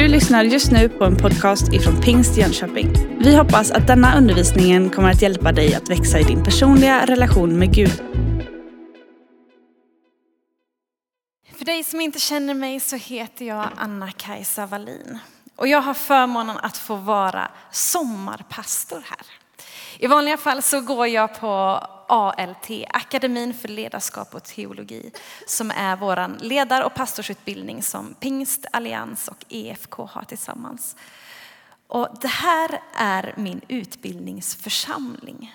Du lyssnar just nu på en podcast ifrån Pingst Jönköping. Vi hoppas att denna undervisning kommer att hjälpa dig att växa i din personliga relation med Gud. För dig som inte känner mig så heter jag Anna-Kajsa Wallin. Och jag har förmånen att få vara sommarpastor här. I vanliga fall så går jag på ALT, Akademin för ledarskap och teologi, som är vår ledar och pastorsutbildning som Pingst, Allians och EFK har tillsammans. Och det här är min utbildningsförsamling.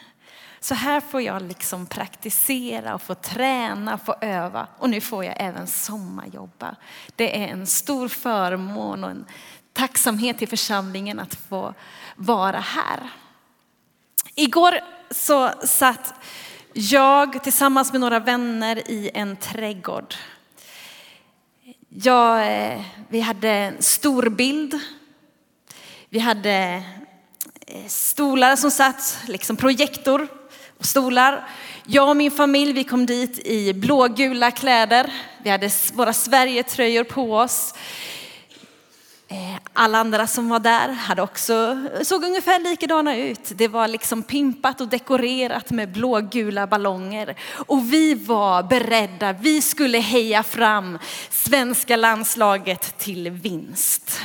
Så här får jag liksom praktisera och få träna och få öva. Och nu får jag även sommarjobba. Det är en stor förmån och en tacksamhet till församlingen att få vara här. Igår så satt jag tillsammans med några vänner i en trädgård. Jag, eh, vi hade en stor bild. Vi hade eh, stolar som satt, liksom projektor och stolar. Jag och min familj vi kom dit i blågula kläder. Vi hade våra Sverigetröjor på oss. Eh, alla andra som var där hade också, såg ungefär likadana ut. Det var liksom pimpat och dekorerat med blågula ballonger. Och vi var beredda, vi skulle heja fram svenska landslaget till vinst.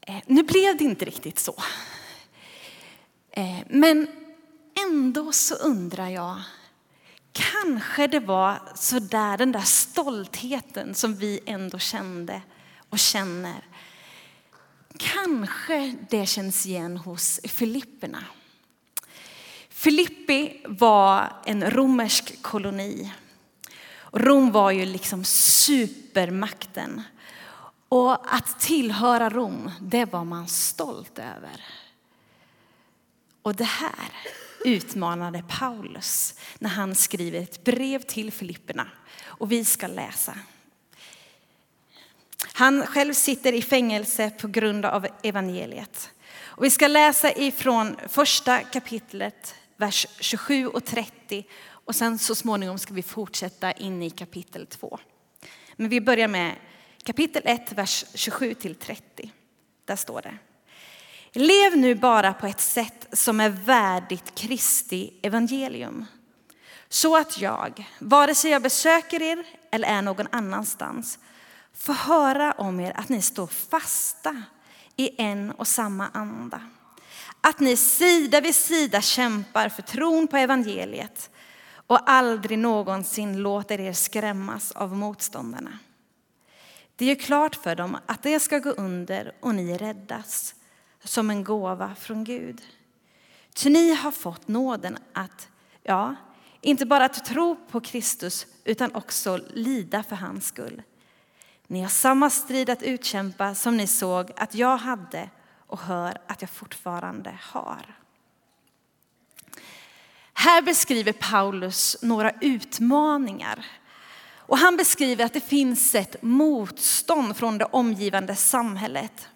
Eh, nu blev det inte riktigt så. Eh, men ändå så undrar jag, kanske det var så där den där stoltheten som vi ändå kände och känner. Kanske det känns igen hos Filipperna. Filippi var en romersk koloni. Rom var ju liksom supermakten. Och att tillhöra Rom, det var man stolt över. Och det här utmanade Paulus när han skriver ett brev till Filipperna. Och vi ska läsa. Han själv sitter i fängelse på grund av evangeliet. Och vi ska läsa ifrån första kapitlet, vers 27 och 30. Och sen så småningom ska vi fortsätta in i kapitel 2. Men vi börjar med kapitel 1, vers 27 till 30. Där står det. Lev nu bara på ett sätt som är värdigt Kristi evangelium. Så att jag, vare sig jag besöker er eller är någon annanstans, få höra om er att ni står fasta i en och samma anda. Att ni sida vid sida kämpar för tron på evangeliet och aldrig någonsin låter er skrämmas av motståndarna. Det är klart för dem att det ska gå under och ni räddas som en gåva från Gud. Ty ni har fått nåden att, ja, inte bara att tro på Kristus utan också lida för hans skull. Ni har samma strid att utkämpa som ni såg att jag hade och hör att jag fortfarande har. Här beskriver Paulus några utmaningar. Och han beskriver att det finns ett motstånd från det omgivande samhället.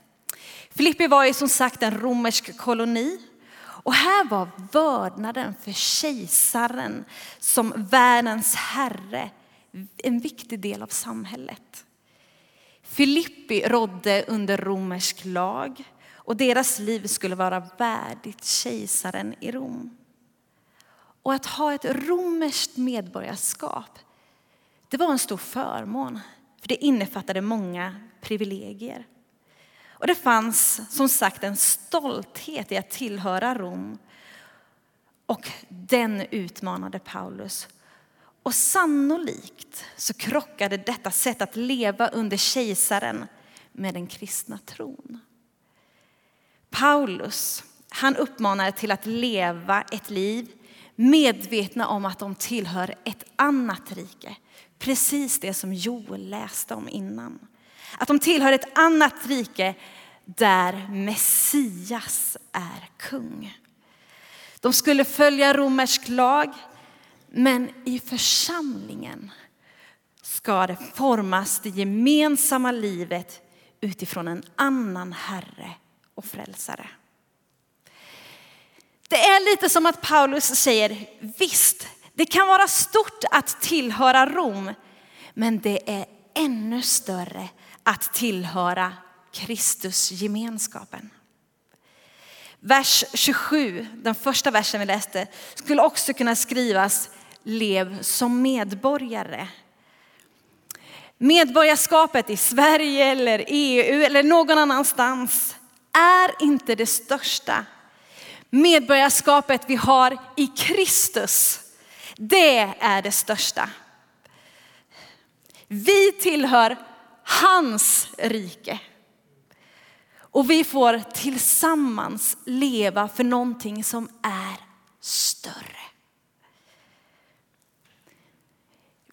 Filippi var ju som sagt en romersk koloni. Och här var vördnaden för kejsaren som världens herre en viktig del av samhället. Filippi rådde under romersk lag och deras liv skulle vara värdigt kejsaren i Rom. Och att ha ett romerskt medborgarskap, det var en stor förmån. För det innefattade många privilegier. Och det fanns som sagt en stolthet i att tillhöra Rom. Och den utmanade Paulus och sannolikt så krockade detta sätt att leva under kejsaren med den kristna tron. Paulus, han uppmanar till att leva ett liv medvetna om att de tillhör ett annat rike. Precis det som Joel läste om innan. Att de tillhör ett annat rike där Messias är kung. De skulle följa romersk lag, men i församlingen ska det formas det gemensamma livet utifrån en annan Herre och frälsare. Det är lite som att Paulus säger, visst, det kan vara stort att tillhöra Rom, men det är ännu större att tillhöra Kristusgemenskapen. Vers 27, den första versen vi läste, skulle också kunna skrivas lev som medborgare. Medborgarskapet i Sverige eller EU eller någon annanstans är inte det största. Medborgarskapet vi har i Kristus, det är det största. Vi tillhör hans rike. Och vi får tillsammans leva för någonting som är större.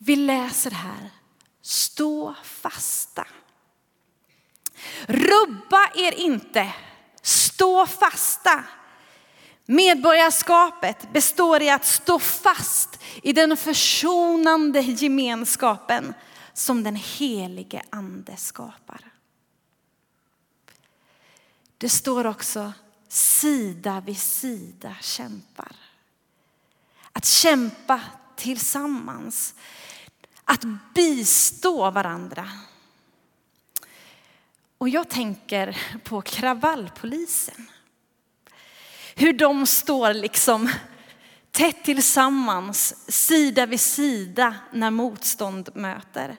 Vi läser här, stå fasta. Rubba er inte, stå fasta. Medborgarskapet består i att stå fast i den försonande gemenskapen som den helige ande skapar. Det står också sida vid sida kämpar. Att kämpa tillsammans. Att bistå varandra. Och jag tänker på kravallpolisen. Hur de står liksom tätt tillsammans, sida vid sida när motstånd möter.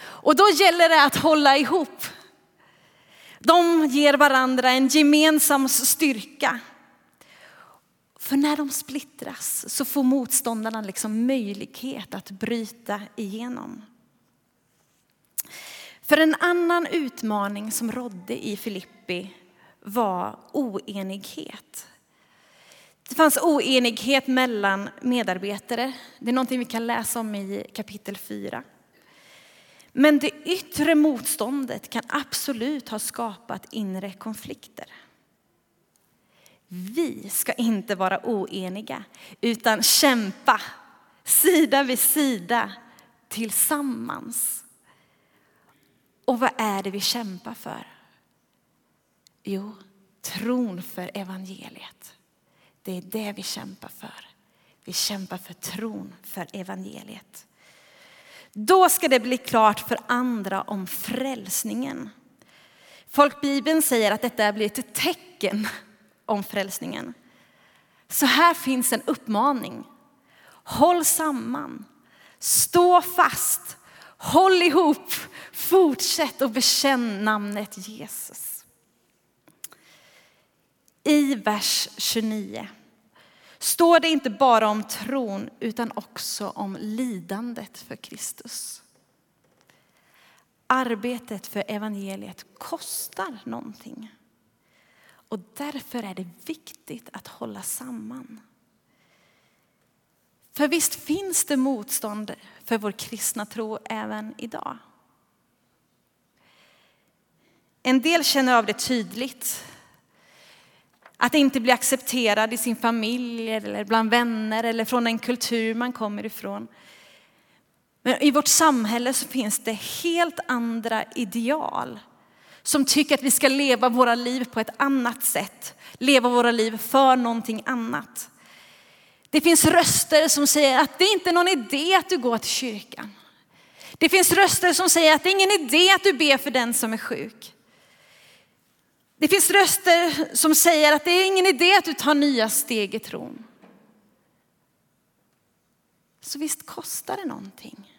Och då gäller det att hålla ihop. De ger varandra en gemensam styrka. För när de splittras så får motståndarna liksom möjlighet att bryta igenom. För en annan utmaning som rådde i Filippi var oenighet. Det fanns oenighet mellan medarbetare. Det är någonting vi kan läsa om i kapitel 4. Men det yttre motståndet kan absolut ha skapat inre konflikter. Vi ska inte vara oeniga utan kämpa sida vid sida tillsammans. Och vad är det vi kämpar för? Jo, tron för evangeliet. Det är det vi kämpar för. Vi kämpar för tron för evangeliet. Då ska det bli klart för andra om frälsningen. Folkbibeln säger att detta blir ett tecken om frälsningen. Så här finns en uppmaning. Håll samman, stå fast, håll ihop, fortsätt och bekänn namnet Jesus. I vers 29 står det inte bara om tron utan också om lidandet för Kristus. Arbetet för evangeliet kostar någonting. Och därför är det viktigt att hålla samman. För visst finns det motstånd för vår kristna tro även idag. En del känner av det tydligt att inte bli accepterad i sin familj eller bland vänner eller från den kultur man kommer ifrån. Men i vårt samhälle så finns det helt andra ideal som tycker att vi ska leva våra liv på ett annat sätt. Leva våra liv för någonting annat. Det finns röster som säger att det inte är någon idé att du går till kyrkan. Det finns röster som säger att det är ingen idé att du ber för den som är sjuk. Det finns röster som säger att det är ingen idé att du tar nya steg i tron. Så visst kostar det någonting.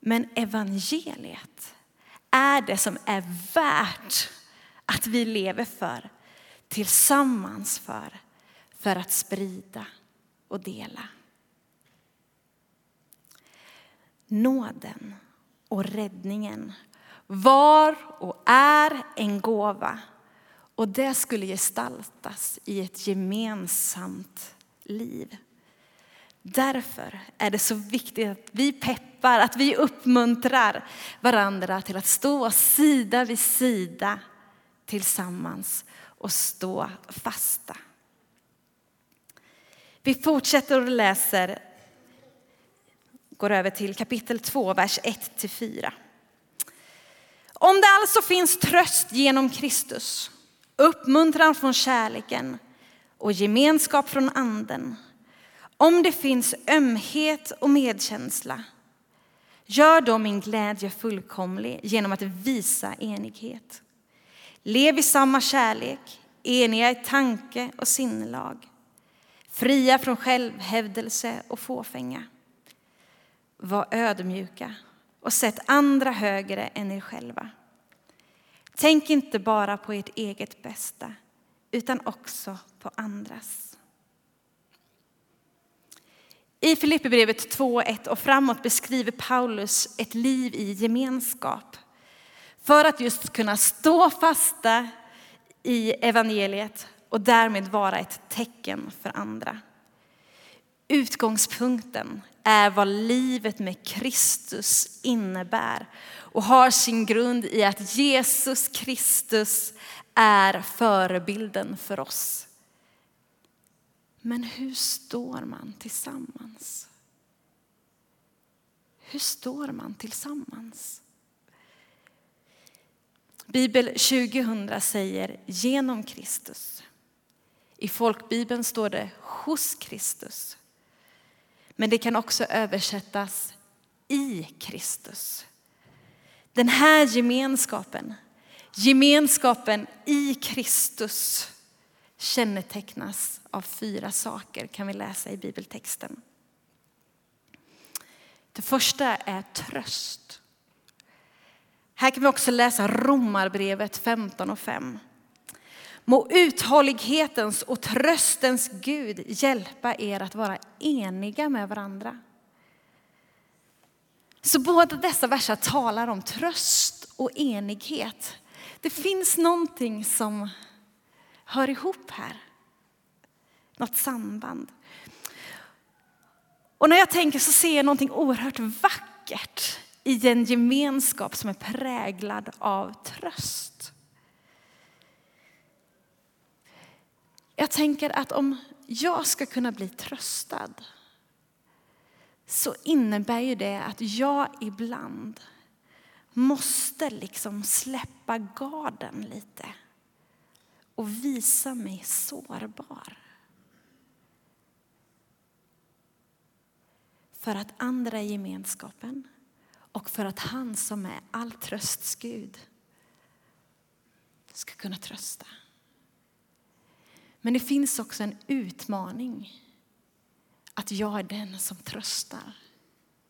Men evangeliet är det som är värt att vi lever för, tillsammans för, för att sprida och dela. Nåden och räddningen var och är en gåva. Och det skulle gestaltas i ett gemensamt liv. Därför är det så viktigt att vi peppar, att vi uppmuntrar varandra till att stå sida vid sida tillsammans och stå fasta. Vi fortsätter och läser, går över till kapitel 2, vers 1-4. Om det alltså finns tröst genom Kristus, uppmuntran från kärleken och gemenskap från anden. Om det finns ömhet och medkänsla. Gör då min glädje fullkomlig genom att visa enighet. Lev i samma kärlek, eniga i tanke och sinnelag. Fria från självhävdelse och fåfänga. Var ödmjuka och sätt andra högre än er själva. Tänk inte bara på ert eget bästa, utan också på andras. I Filipperbrevet 2.1 och framåt beskriver Paulus ett liv i gemenskap. För att just kunna stå fasta i evangeliet och därmed vara ett tecken för andra. Utgångspunkten är vad livet med Kristus innebär och har sin grund i att Jesus Kristus är förebilden för oss. Men hur står man tillsammans? Hur står man tillsammans? Bibel 2000 säger genom Kristus. I folkbibeln står det hos Kristus. Men det kan också översättas i Kristus. Den här gemenskapen, gemenskapen i Kristus kännetecknas av fyra saker kan vi läsa i bibeltexten. Det första är tröst. Här kan vi också läsa Romarbrevet 15 och 5. Må uthållighetens och tröstens Gud hjälpa er att vara eniga med varandra. Så båda dessa verser talar om tröst och enighet. Det finns någonting som hör ihop här. Något samband. Och när jag tänker så ser jag någonting oerhört vackert i en gemenskap som är präglad av tröst. Jag tänker att om jag ska kunna bli tröstad så innebär ju det att jag ibland måste liksom släppa garden lite och visa mig sårbar. För att andra i gemenskapen och för att han som är all trösts Gud ska kunna trösta. Men det finns också en utmaning att jag är den som tröstar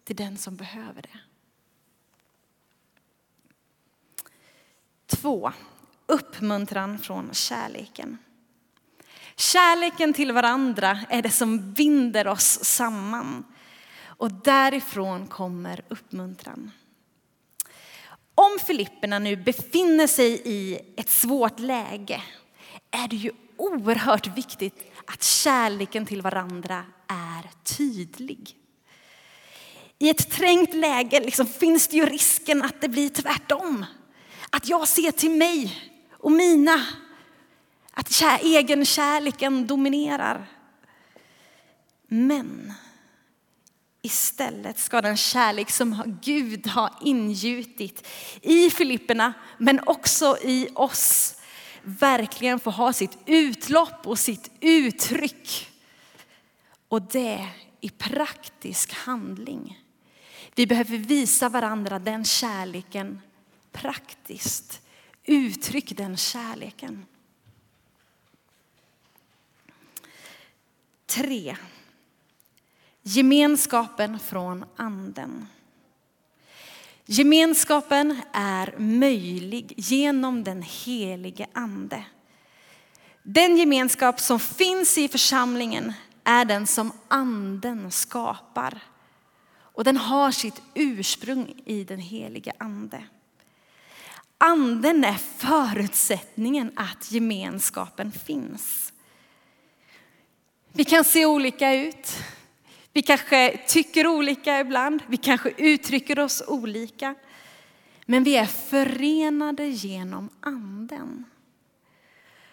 till den som behöver det. Två, uppmuntran från kärleken. Kärleken till varandra är det som binder oss samman. Och därifrån kommer uppmuntran. Om Filipperna nu befinner sig i ett svårt läge är det ju oerhört viktigt att kärleken till varandra är tydlig. I ett trängt läge liksom finns det ju risken att det blir tvärtom. Att jag ser till mig och mina. Att kär, egen kärleken dominerar. Men istället ska den kärlek som Gud har ingjutit i Filipperna men också i oss verkligen få ha sitt utlopp och sitt uttryck. Och det i praktisk handling. Vi behöver visa varandra den kärleken praktiskt. Uttryck den kärleken. Tre. Gemenskapen från anden. Gemenskapen är möjlig genom den helige ande. Den gemenskap som finns i församlingen är den som anden skapar. Och den har sitt ursprung i den helige ande. Anden är förutsättningen att gemenskapen finns. Vi kan se olika ut. Vi kanske tycker olika ibland, vi kanske uttrycker oss olika. Men vi är förenade genom anden.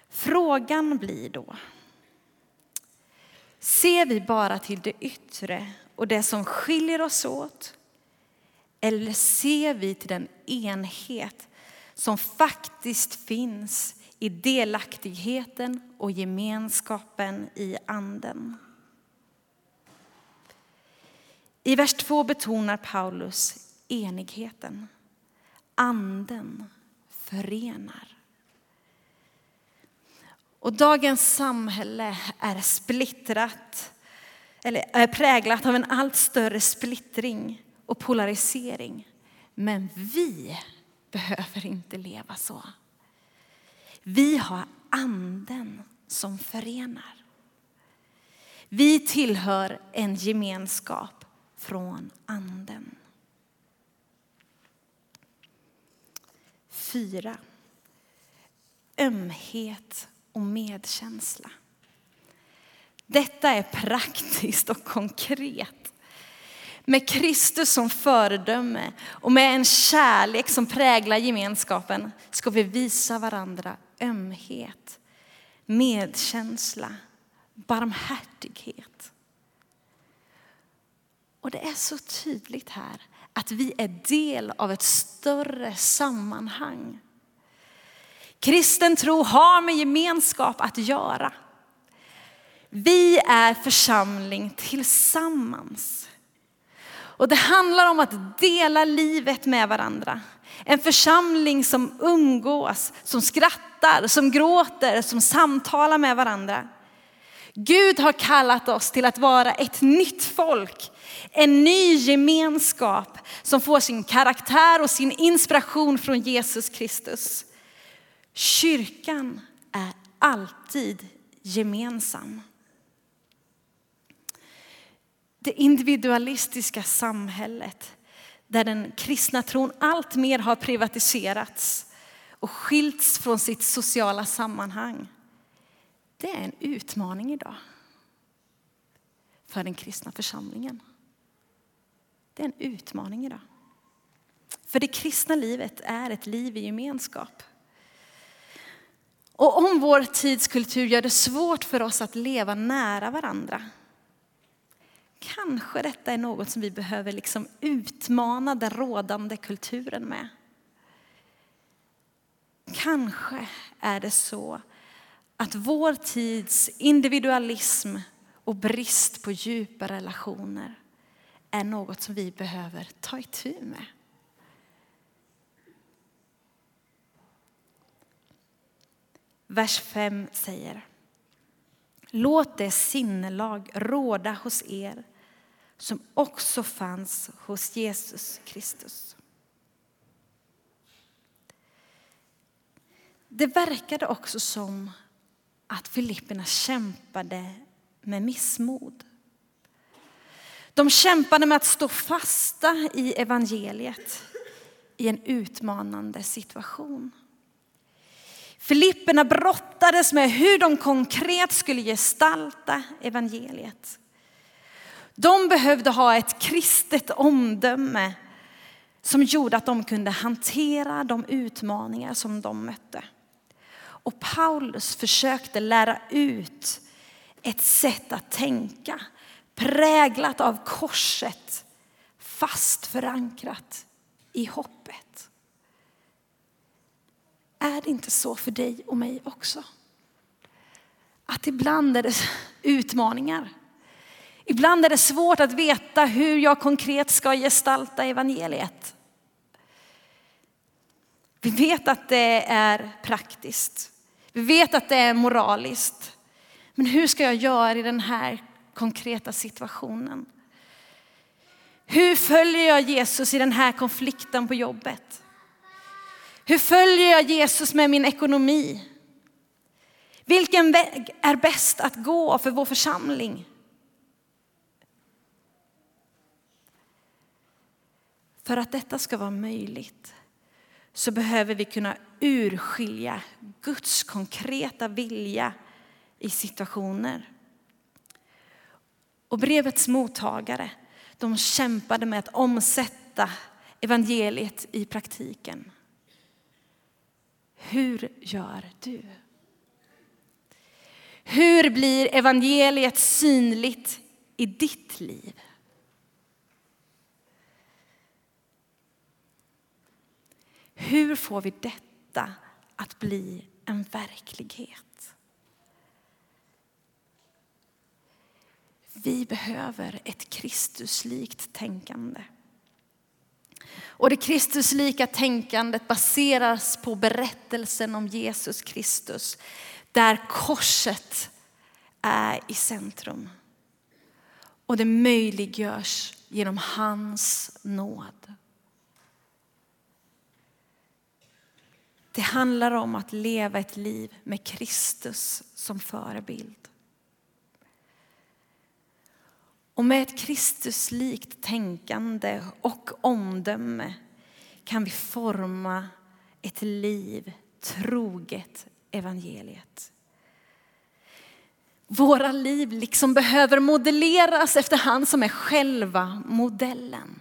Frågan blir då, ser vi bara till det yttre och det som skiljer oss åt? Eller ser vi till den enhet som faktiskt finns i delaktigheten och gemenskapen i anden? I vers 2 betonar Paulus enigheten. Anden förenar. Och dagens samhälle är splittrat, eller är präglat av en allt större splittring och polarisering. Men vi behöver inte leva så. Vi har anden som förenar. Vi tillhör en gemenskap från anden. Fyra. Ömhet och medkänsla. Detta är praktiskt och konkret. Med Kristus som föredöme och med en kärlek som präglar gemenskapen ska vi visa varandra ömhet, medkänsla, barmhärtighet. Och det är så tydligt här att vi är del av ett större sammanhang. Kristen tro har med gemenskap att göra. Vi är församling tillsammans. Och det handlar om att dela livet med varandra. En församling som umgås, som skrattar, som gråter, som samtalar med varandra. Gud har kallat oss till att vara ett nytt folk, en ny gemenskap som får sin karaktär och sin inspiration från Jesus Kristus. Kyrkan är alltid gemensam. Det individualistiska samhället där den kristna tron allt mer har privatiserats och skilts från sitt sociala sammanhang. Det är en utmaning idag för den kristna församlingen. Det är en utmaning idag. För det kristna livet är ett liv i gemenskap. Och om vår tids kultur gör det svårt för oss att leva nära varandra Kanske detta är något som vi behöver liksom utmana den rådande kulturen med. Kanske är det så att vår tids individualism och brist på djupa relationer är något som vi behöver ta itu med. Vers 5 säger Låt det sinnelag råda hos er som också fanns hos Jesus Kristus. Det verkade också som att Filipperna kämpade med missmod. De kämpade med att stå fasta i evangeliet i en utmanande situation. Filipperna brottades med hur de konkret skulle gestalta evangeliet. De behövde ha ett kristet omdöme som gjorde att de kunde hantera de utmaningar som de mötte. Och Paulus försökte lära ut ett sätt att tänka präglat av korset, fast förankrat i hoppet. Är det inte så för dig och mig också? Att ibland är det utmaningar Ibland är det svårt att veta hur jag konkret ska gestalta evangeliet. Vi vet att det är praktiskt. Vi vet att det är moraliskt. Men hur ska jag göra i den här konkreta situationen? Hur följer jag Jesus i den här konflikten på jobbet? Hur följer jag Jesus med min ekonomi? Vilken väg är bäst att gå för vår församling? För att detta ska vara möjligt så behöver vi kunna urskilja Guds konkreta vilja i situationer. Och brevets mottagare, de kämpade med att omsätta evangeliet i praktiken. Hur gör du? Hur blir evangeliet synligt i ditt liv? Hur får vi detta att bli en verklighet? Vi behöver ett Kristuslikt tänkande. Och det Kristuslika tänkandet baseras på berättelsen om Jesus Kristus, där korset är i centrum. Och det möjliggörs genom hans nåd. Det handlar om att leva ett liv med Kristus som förebild. Och med ett Kristuslikt tänkande och omdöme kan vi forma ett liv troget evangeliet. Våra liv liksom behöver modelleras efter han som är själva modellen.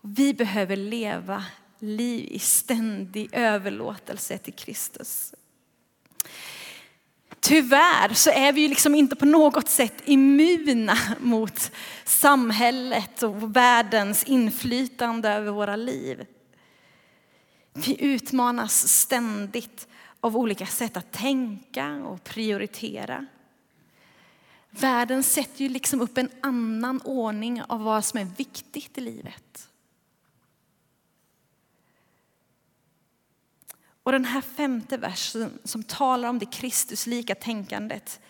Vi behöver leva liv i ständig överlåtelse till Kristus. Tyvärr så är vi ju liksom inte på något sätt immuna mot samhället och världens inflytande över våra liv. Vi utmanas ständigt av olika sätt att tänka och prioritera. Världen sätter ju liksom upp en annan ordning av vad som är viktigt i livet. Och den här femte versen som talar om det Kristuslika tänkandet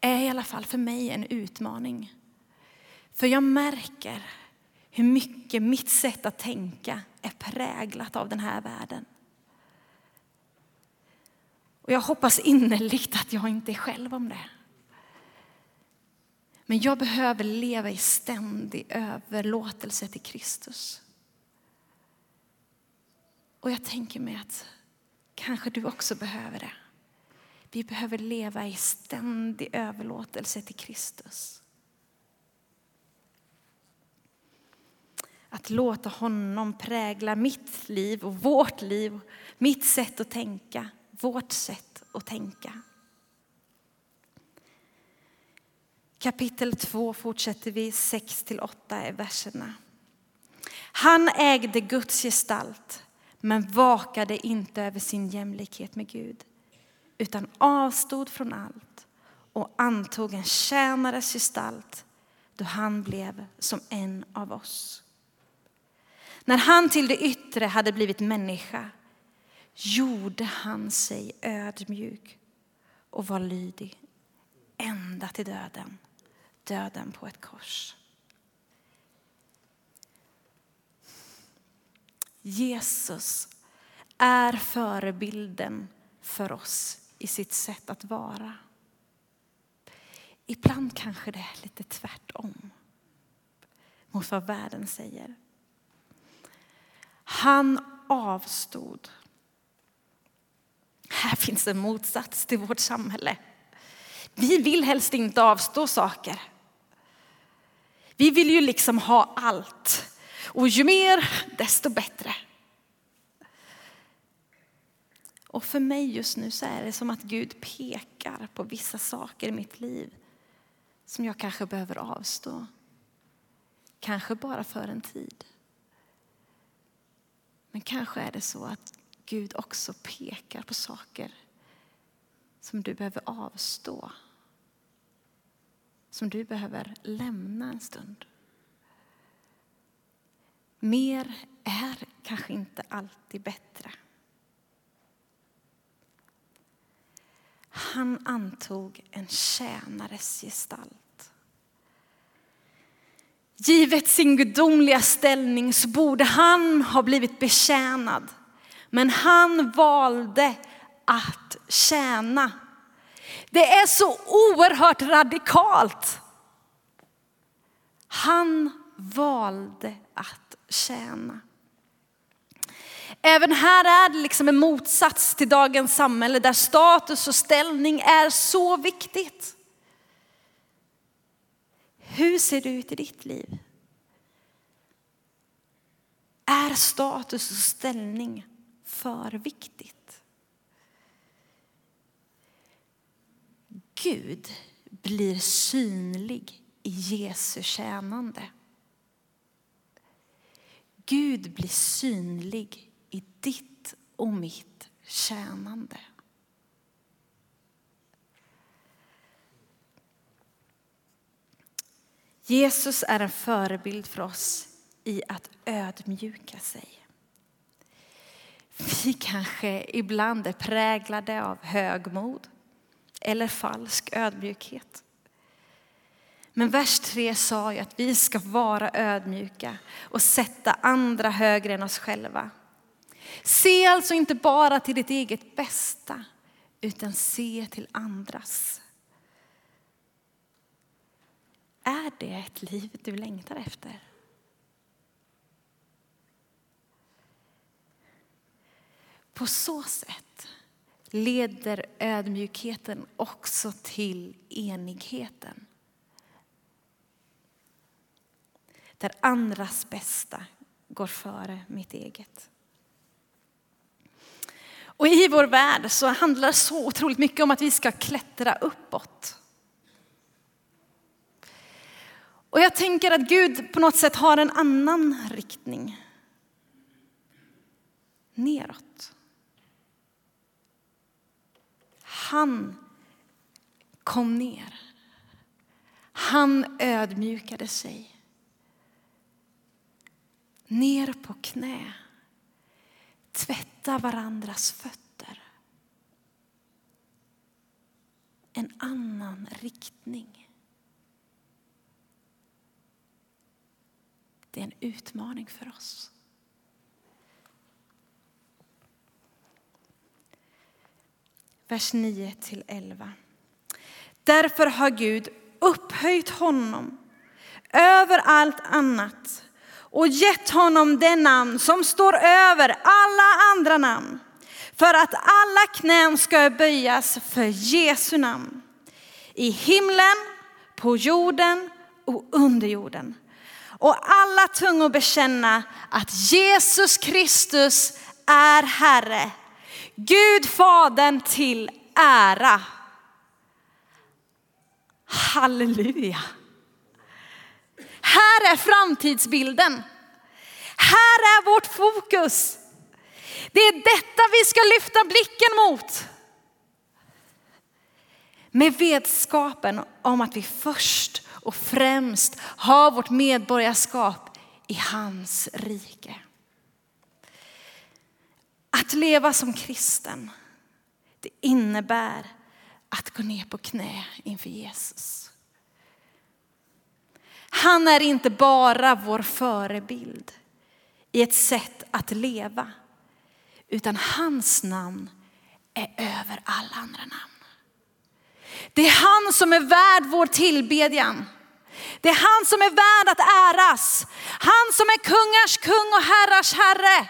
är i alla fall för mig en utmaning. För jag märker hur mycket mitt sätt att tänka är präglat av den här världen. Och jag hoppas innerligt att jag inte är själv om det. Men jag behöver leva i ständig överlåtelse till Kristus. Och jag tänker mig att kanske du också behöver det. Vi behöver leva i ständig överlåtelse till Kristus. Att låta honom prägla mitt liv och vårt liv, mitt sätt att tänka, vårt sätt att tänka. Kapitel 2 fortsätter vi 6-8 i verserna. Han ägde Guds gestalt men vakade inte över sin jämlikhet med Gud utan avstod från allt och antog en tjänares gestalt då han blev som en av oss. När han till det yttre hade blivit människa gjorde han sig ödmjuk och var lydig ända till döden, döden på ett kors. Jesus är förebilden för oss i sitt sätt att vara. Ibland kanske det är lite tvärtom mot vad världen säger. Han avstod. Här finns en motsats till vårt samhälle. Vi vill helst inte avstå saker. Vi vill ju liksom ha allt. Och ju mer, desto bättre. Och för mig just nu så är det som att Gud pekar på vissa saker i mitt liv som jag kanske behöver avstå. Kanske bara för en tid. Men kanske är det så att Gud också pekar på saker som du behöver avstå. Som du behöver lämna en stund. Mer är kanske inte alltid bättre. Han antog en tjänares gestalt. Givet sin gudomliga ställning så borde han ha blivit betjänad. Men han valde att tjäna. Det är så oerhört radikalt. Han valde att tjäna. Även här är det liksom en motsats till dagens samhälle där status och ställning är så viktigt. Hur ser det ut i ditt liv? Är status och ställning för viktigt? Gud blir synlig i Jesu tjänande. Gud blir synlig i ditt och mitt tjänande. Jesus är en förebild för oss i att ödmjuka sig. Vi kanske ibland är präglade av högmod eller falsk ödmjukhet. Men vers 3 sa ju att vi ska vara ödmjuka och sätta andra högre än oss själva. Se alltså inte bara till ditt eget bästa utan se till andras. Är det ett liv du längtar efter? På så sätt leder ödmjukheten också till enigheten. Där andras bästa går före mitt eget. Och i vår värld så handlar det så otroligt mycket om att vi ska klättra uppåt. Och jag tänker att Gud på något sätt har en annan riktning. Neråt. Han kom ner. Han ödmjukade sig. Ner på knä. Tvätta varandras fötter. En annan riktning. Det är en utmaning för oss. vers 9 till 11. Därför har Gud upphöjt honom över allt annat och gett honom det namn som står över alla andra namn. För att alla knän ska böjas för Jesu namn. I himlen, på jorden och under jorden. Och alla tungor bekänna att Jesus Kristus är Herre Gud Fadern till ära. Halleluja. Här är framtidsbilden. Här är vårt fokus. Det är detta vi ska lyfta blicken mot. Med vetskapen om att vi först och främst har vårt medborgarskap i hans rike. Att leva som kristen, det innebär att gå ner på knä inför Jesus. Han är inte bara vår förebild i ett sätt att leva, utan hans namn är över alla andra namn. Det är han som är värd vår tillbedjan. Det är han som är värd att äras. Han som är kungars kung och herrars herre.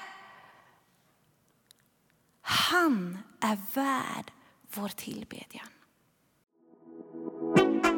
Han är värd vår tillbedjan.